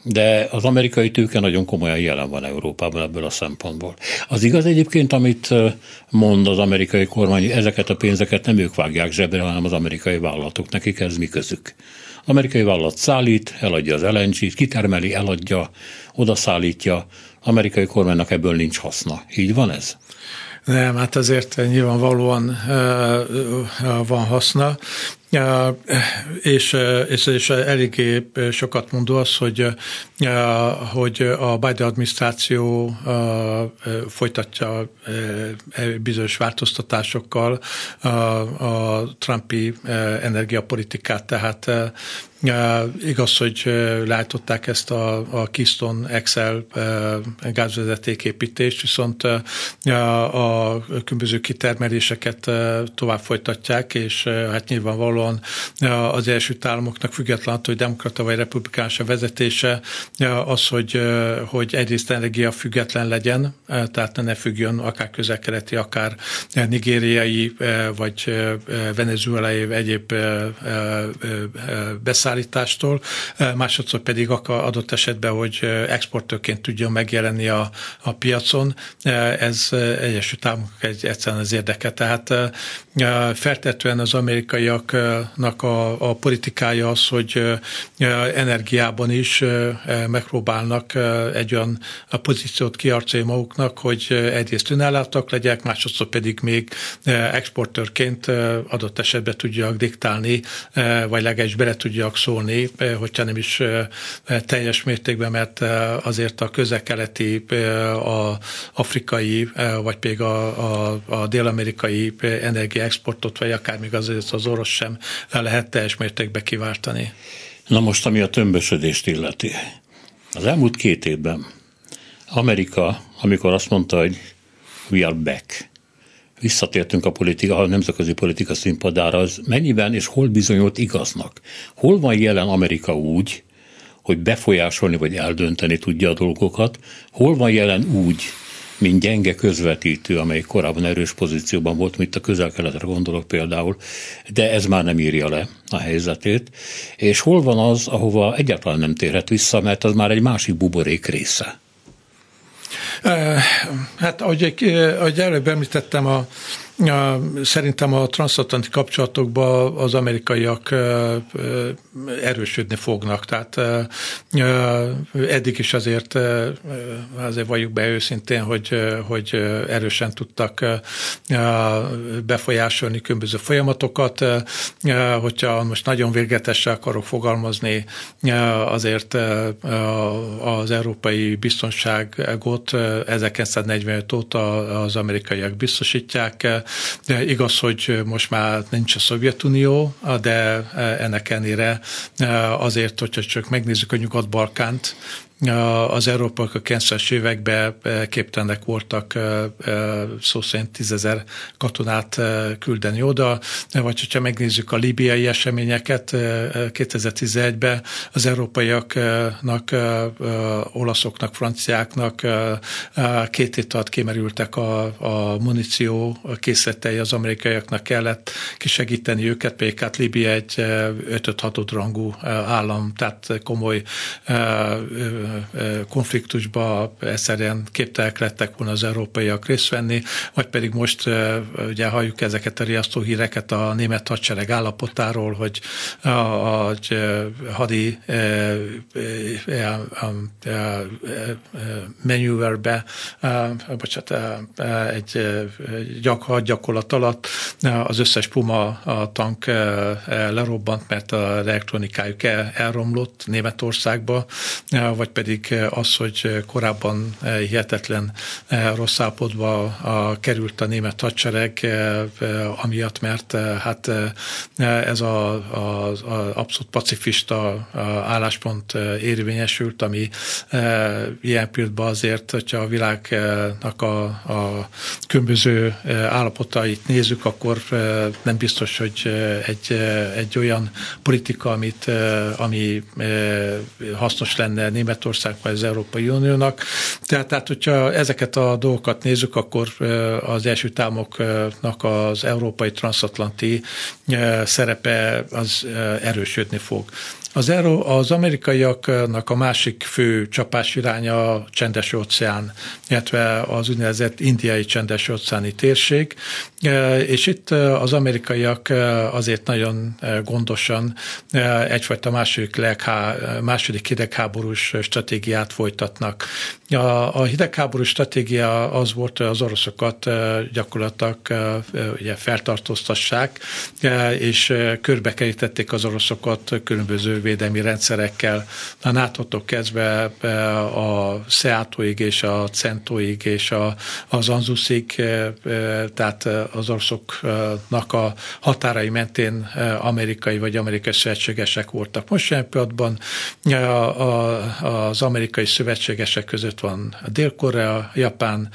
de az amerikai tőke nagyon komolyan jelen van Európában ebből a szempontból. Az igaz egyébként, amit mond az amerikai kormány, ezeket a pénzeket nem ők vágják zsebre, hanem az amerikai vállalatok, nekik ez mi közük. Amerikai vállalat szállít, eladja az LNG-t, kitermeli, eladja, odaszállítja, amerikai kormánynak ebből nincs haszna. Így van ez? Nem, hát azért nyilvánvalóan van haszna. És, és, és eléggé sokat mondó az, hogy, hogy a Biden adminisztráció folytatja bizonyos változtatásokkal a Trumpi energiapolitikát, tehát Igaz, hogy látották ezt a, a Keystone Excel gázvezetéképítést, viszont a különböző kitermeléseket tovább folytatják, és hát nyilvánvalóan az első államoknak független hogy demokrata vagy republikánus a vezetése, az, hogy, hogy egyrészt energia független legyen, tehát ne függjön akár közelkeleti, akár nigériai, vagy venezuelai, egyéb beszállításokat, beszállítástól, eh, másodszor pedig adott esetben, hogy eh, exportőrként tudjon megjelenni a, a piacon, eh, ez Egyesült Államok egy, egyszerűen az érdeke. Tehát feltetően az amerikaiaknak a, a politikája az, hogy energiában is megpróbálnak egy olyan pozíciót kiarcolni maguknak, hogy egyrészt önálláttak legyek, másodszor pedig még exportőrként adott esetben tudjak diktálni, vagy legalábbis bele tudjak szólni, hogyha nem is teljes mértékben, mert azért a közel-keleti, a afrikai, vagy pedig a, a, a dél-amerikai energiaexportot, vagy akár még azért az orosz sem lehet teljes mértékben kiváltani. Na most, ami a tömbösödést illeti. Az elmúlt két évben Amerika, amikor azt mondta, hogy we are back, visszatértünk a politika, a nemzetközi politika színpadára, az mennyiben és hol bizonyult igaznak? Hol van jelen Amerika úgy, hogy befolyásolni vagy eldönteni tudja a dolgokat, hol van jelen úgy, mint gyenge közvetítő, amely korábban erős pozícióban volt, mint a közel-keletre gondolok például, de ez már nem írja le a helyzetét, és hol van az, ahova egyáltalán nem térhet vissza, mert az már egy másik buborék része. Hát ahogy, ahogy előbb említettem, a, Szerintem a transatlanti kapcsolatokban az amerikaiak erősödni fognak. Tehát eddig is azért, azért valljuk be őszintén, hogy, hogy erősen tudtak befolyásolni különböző folyamatokat. Hogyha most nagyon végletesen akarok fogalmazni, azért az európai biztonságot 1945 óta az amerikaiak biztosítják. De igaz, hogy most már nincs a Szovjetunió, de ennek ellenére azért, hogyha csak megnézzük a Nyugat-Balkánt, az európaiak a 90-es években képtelenek voltak szó szerint tízezer katonát küldeni oda, vagy hogyha megnézzük a libiai eseményeket 2011-ben, az európaiaknak, olaszoknak, franciáknak két hét alatt kimerültek a, a muníció készletei, az amerikaiaknak kellett kisegíteni őket, pedig hát Libia egy 5-6 rangú állam, tehát komoly konfliktusba egyszerűen képtelek lettek volna az európaiak részt venni, vagy pedig most ugye halljuk ezeket a riasztó híreket a német hadsereg állapotáról, hogy a, a, a hadi maneuverbe, bocsánat, egy gyak, gyakorlat alatt az összes Puma a tank lerobbant, mert a elektronikájuk elromlott Németországba, vagy pedig pedig az, hogy korábban hihetetlen rossz állapotba került a német hadsereg, amiatt, mert hát ez a, a, a abszolút pacifista álláspont érvényesült, ami ilyen pillanatban azért, hogyha a világnak a, a különböző állapotait nézzük, akkor nem biztos, hogy egy, egy olyan politika, amit, ami hasznos lenne Németország ország, vagy az Európai Uniónak. Tehát, tehát, hogyha ezeket a dolgokat nézzük, akkor az első támoknak az európai transatlanti szerepe az erősödni fog. Az, Euró, az amerikaiaknak a másik fő csapás iránya a csendes óceán, illetve az úgynevezett indiai csendes óceáni térség, e, és itt az amerikaiak azért nagyon gondosan egyfajta második, leghá, második hidegháborús stratégiát folytatnak. A, a hidegháborús stratégia az volt, hogy az oroszokat gyakorlatilag ugye feltartóztassák, és körbekerítették az oroszokat különböző védelmi rendszerekkel, a nato kezdve a Seatóig és a Centóig és a, az Anzuszig, tehát az oroszoknak a határai mentén amerikai vagy amerikai szövetségesek voltak. Most jelen pillanatban az amerikai szövetségesek között van Dél-Korea, Japán,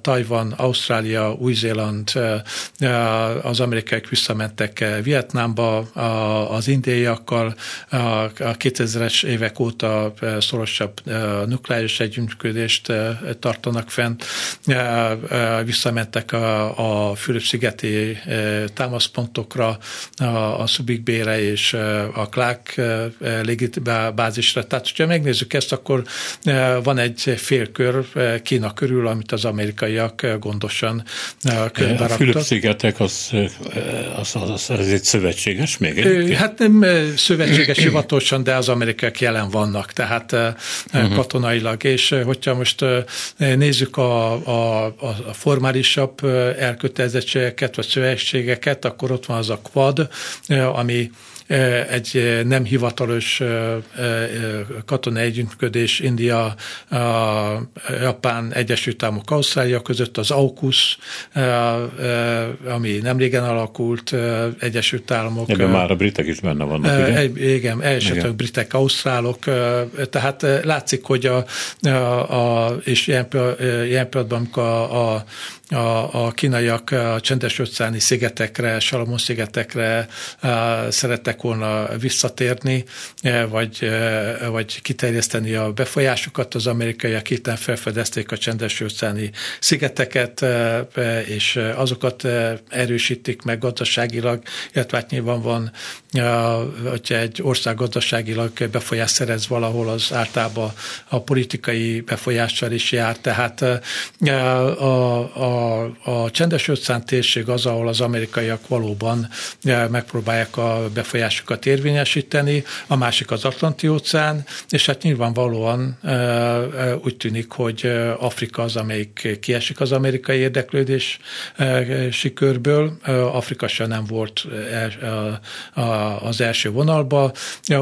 Tajvan, Ausztrália, Új-Zéland, az amerikaiak visszamentek Vietnámba, az indiaiakkal, a 2000-es évek óta szorosabb nukleáris együttműködést tartanak fent, visszamentek a, a Fülöp-szigeti támaszpontokra, a, a Szubikbére és a Clark légibázisra. Tehát, hogyha megnézzük ezt, akkor van egy félkör Kína körül, amit az amerikaiak gondosan körbe A Fülöp-szigetek az, az, az, az, az egy szövetséges még? Egy? Hát nem szövetséges hivatosan, de az amerikaiak jelen vannak, tehát uh-huh. katonailag. És hogyha most nézzük a, a, a formálisabb elkötelezettségeket, vagy szövetségeket, akkor ott van az a quad, ami egy nem hivatalos katonai együttműködés India, Japán, Egyesült Államok, Ausztrália között, az AUKUS, ami nem régen alakult, Egyesült Államok. Ebben már a britek is benne vannak, ugye? Igen, esetleg britek, ausztrálok, tehát látszik, hogy a, a, a és ilyen, ilyen pillanatban, amikor a, a a, a kínaiak a csendes óceáni szigetekre, Salomon szigetekre szerettek volna visszatérni, vagy, vagy kiterjeszteni a befolyásukat. Az amerikaiak héten felfedezték a csendes óceáni szigeteket, és azokat erősítik meg gazdaságilag, illetve hát nyilván van, hogyha egy ország gazdaságilag befolyás szerez valahol, az általában a politikai befolyással is jár. Tehát a, a, a csendes óceán térség az, ahol az amerikaiak valóban megpróbálják a befolyásukat érvényesíteni, a másik az Atlanti óceán, és hát nyilvánvalóan úgy tűnik, hogy Afrika az, amelyik kiesik az amerikai érdeklődés sikörből. Afrika se nem volt az első vonalba.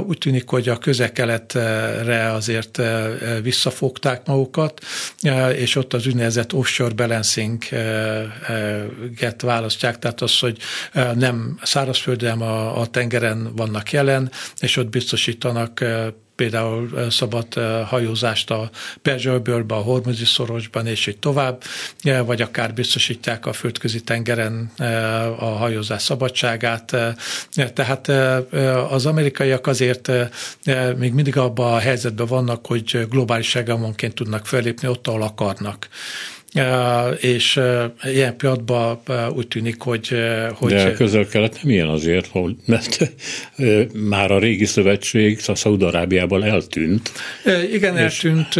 Úgy tűnik, hogy a közel-keletre azért visszafogták magukat, és ott az úgynevezett offshore balancing-et választják, tehát az, hogy nem szárazföldön, a, a tengeren vannak jelen, és ott biztosítanak például szabad hajózást a Perzsölbőlbe, a Hormuzi szorosban, és így tovább, vagy akár biztosítják a földközi tengeren a hajózás szabadságát. Tehát az amerikaiak azért még mindig abban a helyzetben vannak, hogy globális hegemonként tudnak fellépni ott, ahol akarnak és ilyen pillanatban úgy tűnik, hogy... hogy De közel-kelet nem ilyen azért, mert már a régi szövetség a Szaudarábiában eltűnt. Igen, eltűnt.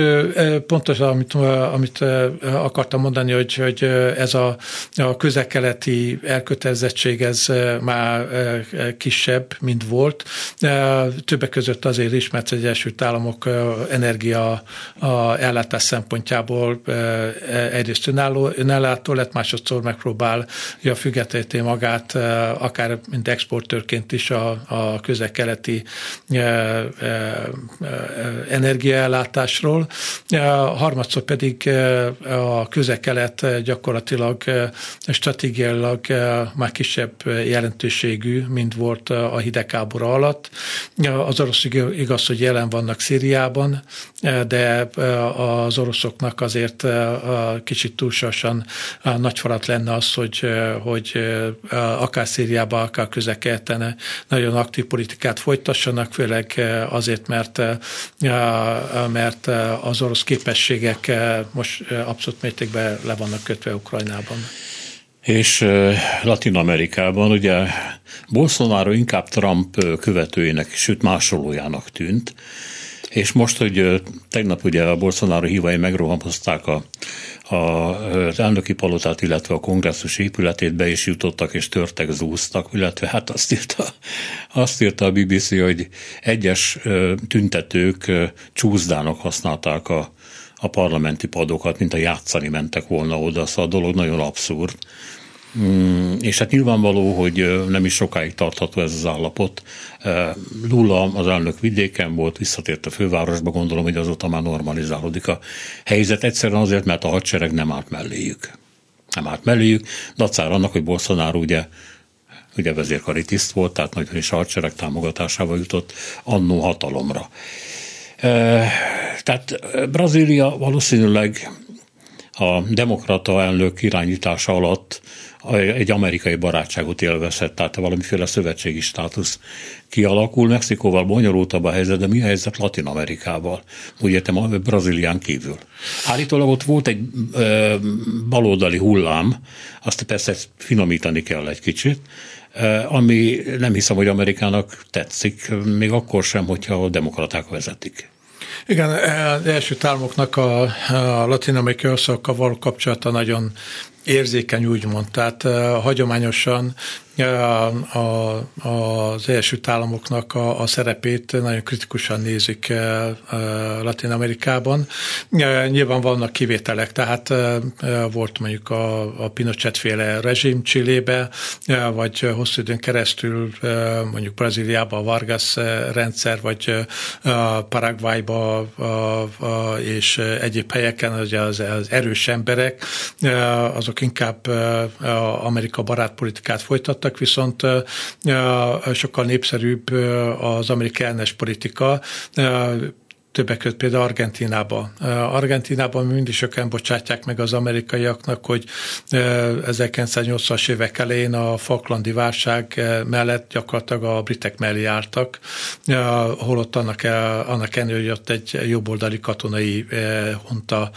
Pontosan, amit, amit akartam mondani, hogy, hogy ez a, a közel-keleti elkötelezettség, ez már kisebb, mint volt. Többek között azért is, mert az Egyesült Államok energia a ellátás szempontjából egy egyrészt önálló, önállátó lett, másodszor megpróbál ja, függetleníteni magát, eh, akár mint exportőrként is a, a közel-keleti eh, eh, energiaellátásról. Harmadszor pedig a közel-kelet gyakorlatilag stratégiailag már kisebb jelentőségű, mint volt a hidegháború alatt. Az orosz igaz, hogy jelen vannak Szíriában, de az oroszoknak azért kicsit túlságosan nagy falat lenne az, hogy, hogy akár Szíriában, akár közekelten nagyon aktív politikát folytassanak, főleg azért, mert, mert az orosz képességek most abszolút mértékben le vannak kötve Ukrajnában. És Latin Amerikában ugye Bolsonaro inkább Trump követőjének, sőt másolójának tűnt, és most, hogy tegnap ugye a Bolsonaro hívai megrohamozták a, a, az elnöki palotát, illetve a kongresszus épületét be is jutottak, és törtek, zúztak, illetve hát azt írta, azt írta a BBC, hogy egyes tüntetők csúszdának használták a, a parlamenti padokat, mint a játszani mentek volna oda, szóval a dolog nagyon abszurd. Mm, és hát nyilvánvaló, hogy nem is sokáig tartható ez az állapot. Lula az elnök vidéken volt, visszatért a fővárosba, gondolom, hogy azóta már normalizálódik a helyzet. Egyszerűen azért, mert a hadsereg nem állt melléjük. Nem állt melléjük, dacára annak, hogy Bolsonaro ugye ugye vezérkari tiszt volt, tehát nagyon is a hadsereg támogatásával jutott annó hatalomra. Tehát Brazília valószínűleg a demokrata elnök irányítása alatt egy amerikai barátságot élvezhet, tehát valamiféle szövetségi státusz kialakul. Mexikóval bonyolultabb a helyzet, de mi a helyzet Latin Amerikával? Úgy értem, a Brazílián kívül. Állítólag ott volt egy ö, baloldali hullám, azt persze finomítani kell egy kicsit, ami nem hiszem, hogy Amerikának tetszik, még akkor sem, hogyha a demokraták vezetik. Igen, az első államoknak a, a latin-amerikai országokkal való kapcsolata nagyon érzékeny, úgymond. Tehát hagyományosan a, az Egyesült Államoknak a, a szerepét nagyon kritikusan nézik Latin Amerikában. Nyilván vannak kivételek, tehát volt mondjuk a, a Pinochet féle rezsim Csillébe, vagy hosszú időn keresztül mondjuk Brazíliában a Vargas rendszer, vagy Paraguayba és egyéb helyeken az, az erős emberek, azok inkább Amerika barát politikát folytattak, viszont sokkal népszerűbb az amerikai ellenes politika, többek között például Argentinába. Argentinában mindig sokan bocsátják meg az amerikaiaknak, hogy 1980-as évek elején a Falklandi válság mellett gyakorlatilag a britek mellé jártak, holott annak, annak ennél, hogy ott egy jobboldali katonai hunta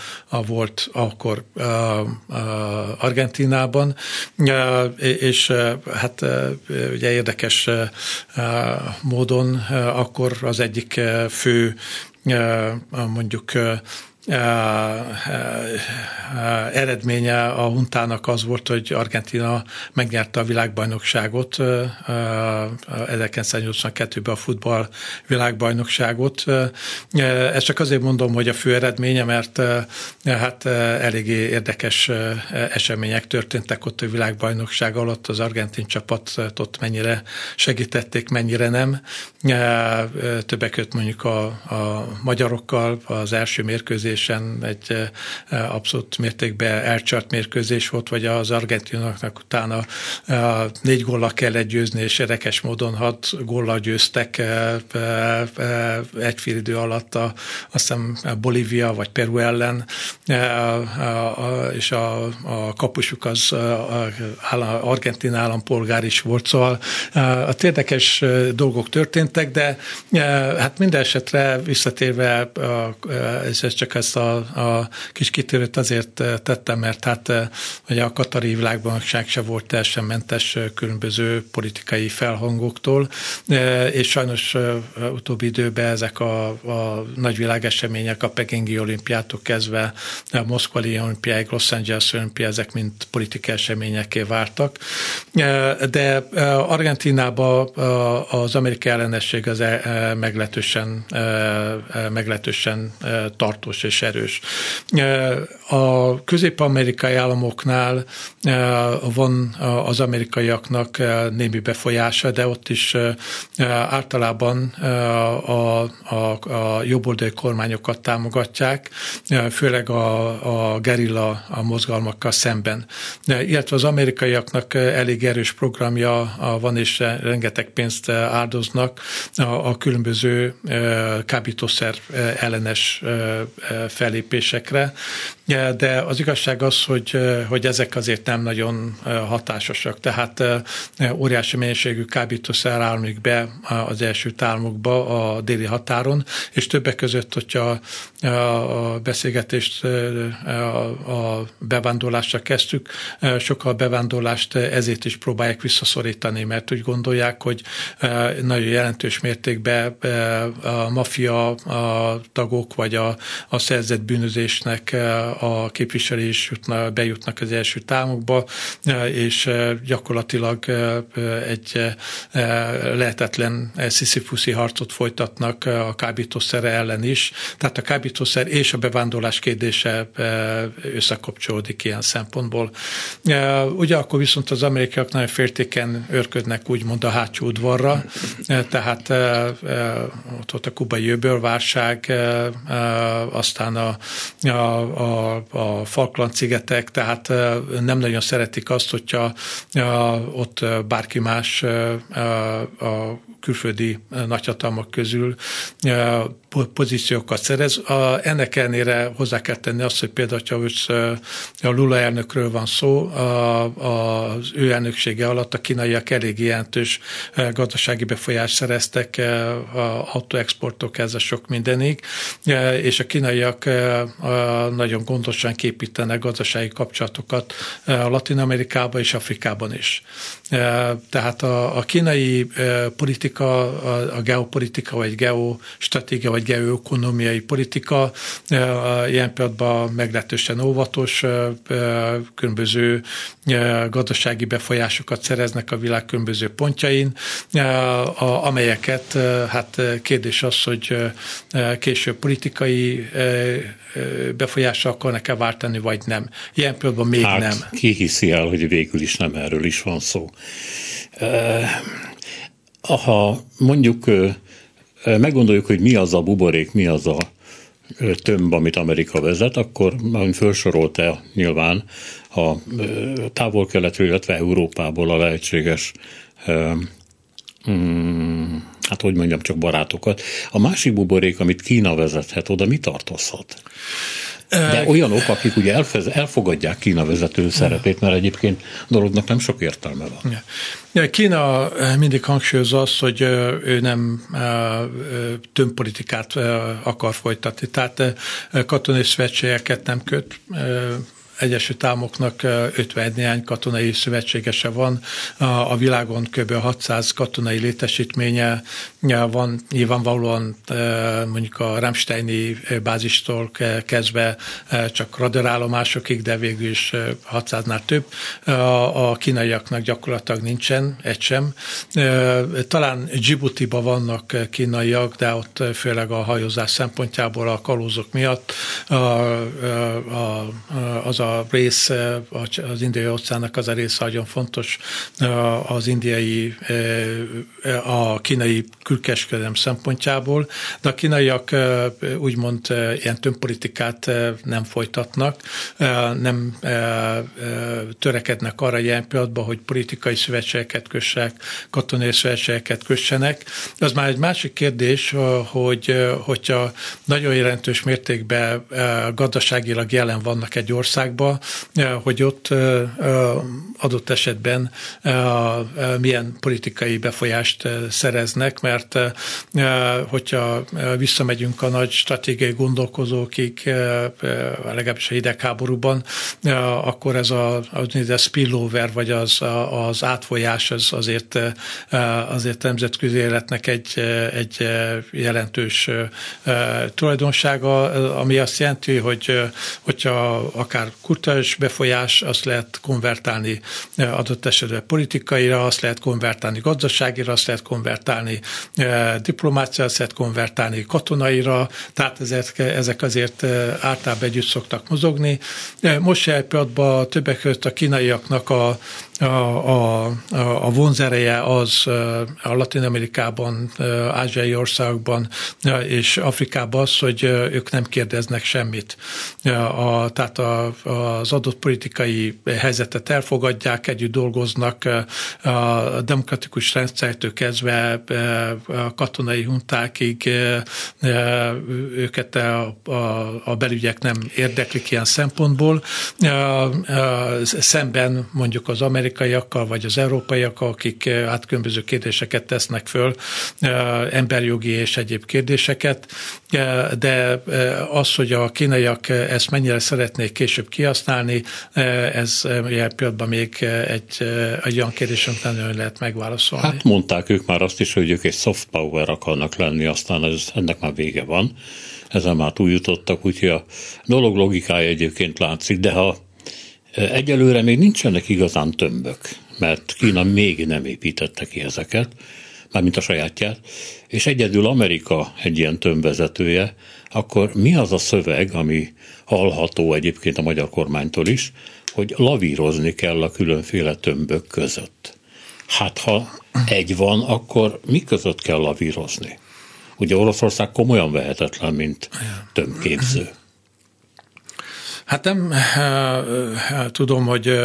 volt akkor Argentinában, és hát ugye érdekes módon akkor az egyik fő mondjuk eredménye a huntának az volt, hogy Argentina megnyerte a világbajnokságot, 1982-ben a futball világbajnokságot. Ezt csak azért mondom, hogy a fő eredménye, mert hát eléggé érdekes események történtek ott a világbajnokság alatt, az argentin csapatot mennyire segítették, mennyire nem. Többek között mondjuk a, a magyarokkal az első mérkőzés mérkőzésen egy abszolút mértékben elcsart mérkőzés volt, vagy az argentinoknak utána négy góllal kellett győzni, és érdekes módon hat góllal győztek egy fél idő alatt a, azt hiszem Bolívia vagy Peru ellen, és a, a kapusuk az állam, argentin állampolgár is volt, szóval a érdekes dolgok történtek, de hát minden esetre visszatérve ez csak ez ezt a, a kis kitérőt azért eh, tettem, mert hát eh, ugye a Katari világbajnokság se volt teljesen mentes eh, különböző politikai felhangoktól, és sajnos utóbbi időben ezek a, a nagy világesemények, a Pekingi olimpiától kezdve a Moszkvai olimpiáig, Los Angeles olimpia, ezek mind politikai eseményeké vártak. De Argentinában az amerikai ellenesség az meglehetősen, meglehetősen tartós és erős. A közép-amerikai államoknál van az amerikaiaknak némi befolyása, de ott is általában a, a, a jobboldali kormányokat támogatják, főleg a, a gerilla a mozgalmakkal szemben. Illetve az amerikaiaknak elég erős programja van, és rengeteg pénzt áldoznak a különböző kábítószer ellenes fellépésekre, de az igazság az, hogy, hogy ezek azért nem nagyon hatásosak. Tehát óriási mennyiségű kábítószer áll még be az első államokba a déli határon, és többek között, hogyha a beszélgetést a bevándorlásra kezdtük, sokkal bevándorlást ezért is próbálják visszaszorítani, mert úgy gondolják, hogy nagyon jelentős mértékben a mafia a tagok, vagy a, a szerzett bűnözésnek a képviselés jutna, bejutnak az első támokba, és gyakorlatilag egy lehetetlen sziszifuszi harcot folytatnak a kábítószer ellen is. Tehát a kábítószer és a bevándorlás kérdése összekapcsolódik ilyen szempontból. Ugye akkor viszont az amerikaiak nagyon féltéken őrködnek úgymond a hátsó udvarra, tehát ott volt a kubai öbölválság, aztán a, a, a, a Falkland-szigetek, tehát nem nagyon szeretik azt, hogyha ott bárki más a külföldi nagyhatalmak közül pozíciókat szerez. A, ennek ellenére hozzá kell tenni azt, hogy például, ha a Lula elnökről van szó, a, a, az ő elnöksége alatt a kínaiak elég jelentős gazdasági befolyást szereztek a autóexportok a sok mindenig, és a kínaiak nagyon gondosan képítenek gazdasági kapcsolatokat Latin Amerikában és Afrikában is. Tehát a, a kínai politika, a, a geopolitika, vagy geostratégia, vagy geoekonomiai politika ilyen pillanatban meglehetősen óvatos, különböző gazdasági befolyásokat szereznek a világ különböző pontjain, amelyeket hát kérdés az, hogy később politikai befolyással akarnak-e váltani, vagy nem. Ilyen pillanatban még hát, nem. Ki hiszi el, hogy végül is nem erről is van szó. Ha mondjuk meggondoljuk, hogy mi az a buborék, mi az a tömb, amit Amerika vezet, akkor, ahogy felsorolta nyilván a távol-keletről, illetve Európából a lehetséges hmm, hát hogy mondjam, csak barátokat. A másik buborék, amit Kína vezethet, oda mi tartozhat? De olyanok, akik ugye elfogadják Kína vezető szerepét, mert egyébként dolognak nem sok értelme van. Kína mindig hangsúlyozza azt, hogy ő nem tömbpolitikát akar folytatni, tehát katonai szövetségeket nem köt, Egyesült Államoknak 50 néhány katonai szövetségese van, a világon kb. 600 katonai létesítménye van, nyilvánvalóan mondjuk a Ramsteini bázistól kezdve csak radarállomásokig, de végül is 600-nál több. A kínaiaknak gyakorlatilag nincsen, egy sem. Talán Djibouti-ba vannak kínaiak, de ott főleg a hajózás szempontjából a kalózok miatt az a rész, az indiai óceánnak az a része nagyon fontos az indiai, a kínai külkereskedelem szempontjából, de a kínaiak úgymond ilyen tömpolitikát nem folytatnak, nem törekednek arra ilyen pillanatban, hogy politikai szövetségeket kössek, katonai szövetségeket kössenek. Az már egy másik kérdés, hogy hogyha nagyon jelentős mértékben gazdaságilag jelen vannak egy országban, országba, hogy ott adott esetben milyen politikai befolyást szereznek, mert hogyha visszamegyünk a nagy stratégiai gondolkozókig, legalábbis a hidegháborúban, akkor ez a, a spillover, vagy az, az átfolyás az azért, azért nemzetközi életnek egy, egy jelentős tulajdonsága, ami azt jelenti, hogy hogyha akár kulturális befolyás, azt lehet konvertálni e, adott esetben politikaira, azt lehet konvertálni gazdaságira, azt lehet konvertálni e, diplomáciára, azt lehet konvertálni katonaira, tehát ezek, ezek azért e, általában együtt szoktak mozogni. Most se pillanatban többek között a kínaiaknak a a, a, a vonzereje az a Latin Amerikában, ázsiai országokban és Afrikában az, hogy ők nem kérdeznek semmit. A, tehát a, az adott politikai helyzetet elfogadják, együtt dolgoznak, a demokratikus rendszertől kezdve a katonai huntákig őket a, a, a belügyek nem érdeklik ilyen szempontból. Szemben mondjuk az amerikai amerikaiakkal, vagy az európaiakkal, akik hát különböző kérdéseket tesznek föl, emberjogi és egyéb kérdéseket, de az, hogy a kínaiak ezt mennyire szeretnék később kihasználni, ez ilyen pillanatban még egy, egy olyan kérdés, amit nem lehet megválaszolni. Hát mondták ők már azt is, hogy ők egy soft power akarnak lenni, aztán ez, ennek már vége van. Ezen már túljutottak, úgyhogy a dolog logikája egyébként látszik, de ha Egyelőre még nincsenek igazán tömbök, mert Kína még nem építette ki ezeket, mármint a sajátját, és egyedül Amerika egy ilyen tömbvezetője, akkor mi az a szöveg, ami hallható egyébként a magyar kormánytól is, hogy lavírozni kell a különféle tömbök között. Hát ha egy van, akkor mi között kell lavírozni? Ugye Oroszország komolyan vehetetlen, mint tömbképző. Hát nem tudom, hogy,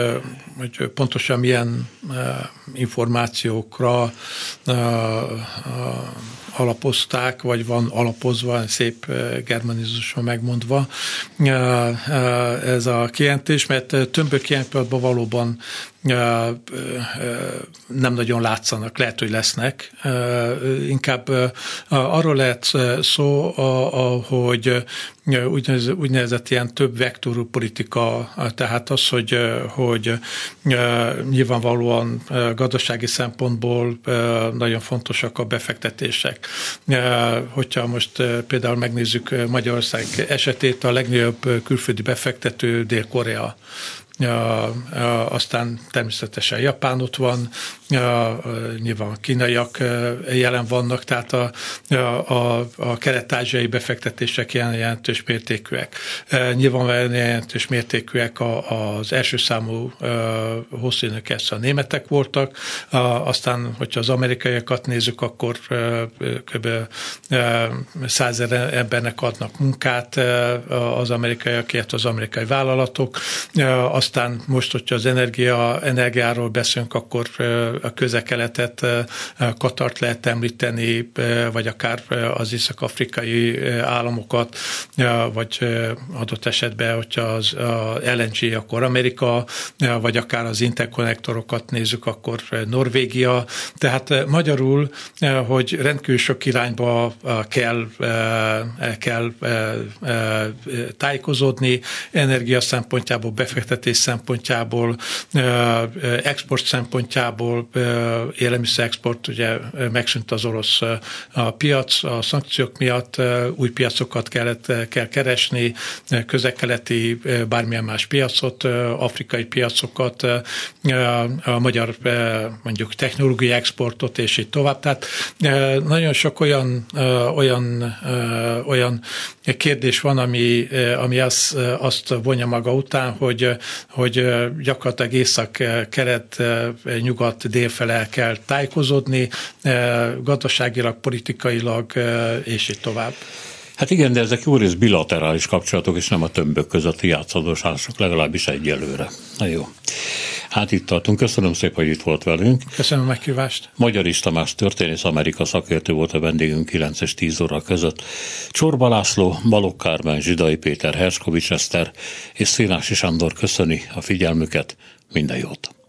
hogy pontosan milyen információkra alapozták, vagy van alapozva, szép germanizuson megmondva ez a kijelentés, mert tömbök ilyen valóban nem nagyon látszanak, lehet, hogy lesznek. Inkább arról lehet szó, hogy úgynevezett, úgynevezett ilyen több vektorú politika, tehát az, hogy, hogy nyilvánvalóan gazdasági szempontból nagyon fontosak a befektetések. Hogyha most például megnézzük Magyarország esetét, a legnagyobb külföldi befektető Dél-Korea aztán természetesen Japán ott van, nyilván a kínaiak jelen vannak, tehát a, a, a kelet-ázsiai befektetések jelentős mértékűek. Nyilván jelentős mértékűek az első számú hosszú a németek voltak, aztán, hogyha az amerikaiakat nézzük, akkor kb. százezer embernek adnak munkát az amerikaiak, az amerikai vállalatok, aztán most, hogyha az energia, energiáról beszélünk, akkor a közekeletet, Katart lehet említeni, vagy akár az észak-afrikai államokat, vagy adott esetben, hogyha az LNG, akkor Amerika, vagy akár az interkonnektorokat nézzük, akkor Norvégia. Tehát magyarul, hogy rendkívül sok irányba kell, kell tájékozódni, energia szempontjából, befektetés szempontjából, export szempontjából, élelmiszer export, ugye megszűnt az orosz a piac, a szankciók miatt új piacokat kellett, kell keresni, közel-keleti bármilyen más piacot, afrikai piacokat, a magyar mondjuk technológiai exportot, és így tovább. Tehát nagyon sok olyan, olyan, olyan kérdés van, ami, ami azt, azt vonja maga után, hogy, hogy gyakorlatilag észak-kelet, nyugat, délfele kell tájékozódni, gazdaságilag, politikailag, és így tovább. Hát igen, de ezek jó rész bilaterális kapcsolatok, és nem a tömbök közötti játszadósások, legalábbis egyelőre. Na jó. Hát itt tartunk. Köszönöm szépen, hogy itt volt velünk. Köszönöm a meghívást. Magyar Tamás történész Amerika szakértő volt a vendégünk 9 és 10 óra között. Csorba László, Balogh Kármán, Zsidai Péter, Herskovics Eszter és Szénási Sándor köszöni a figyelmüket. Minden jót!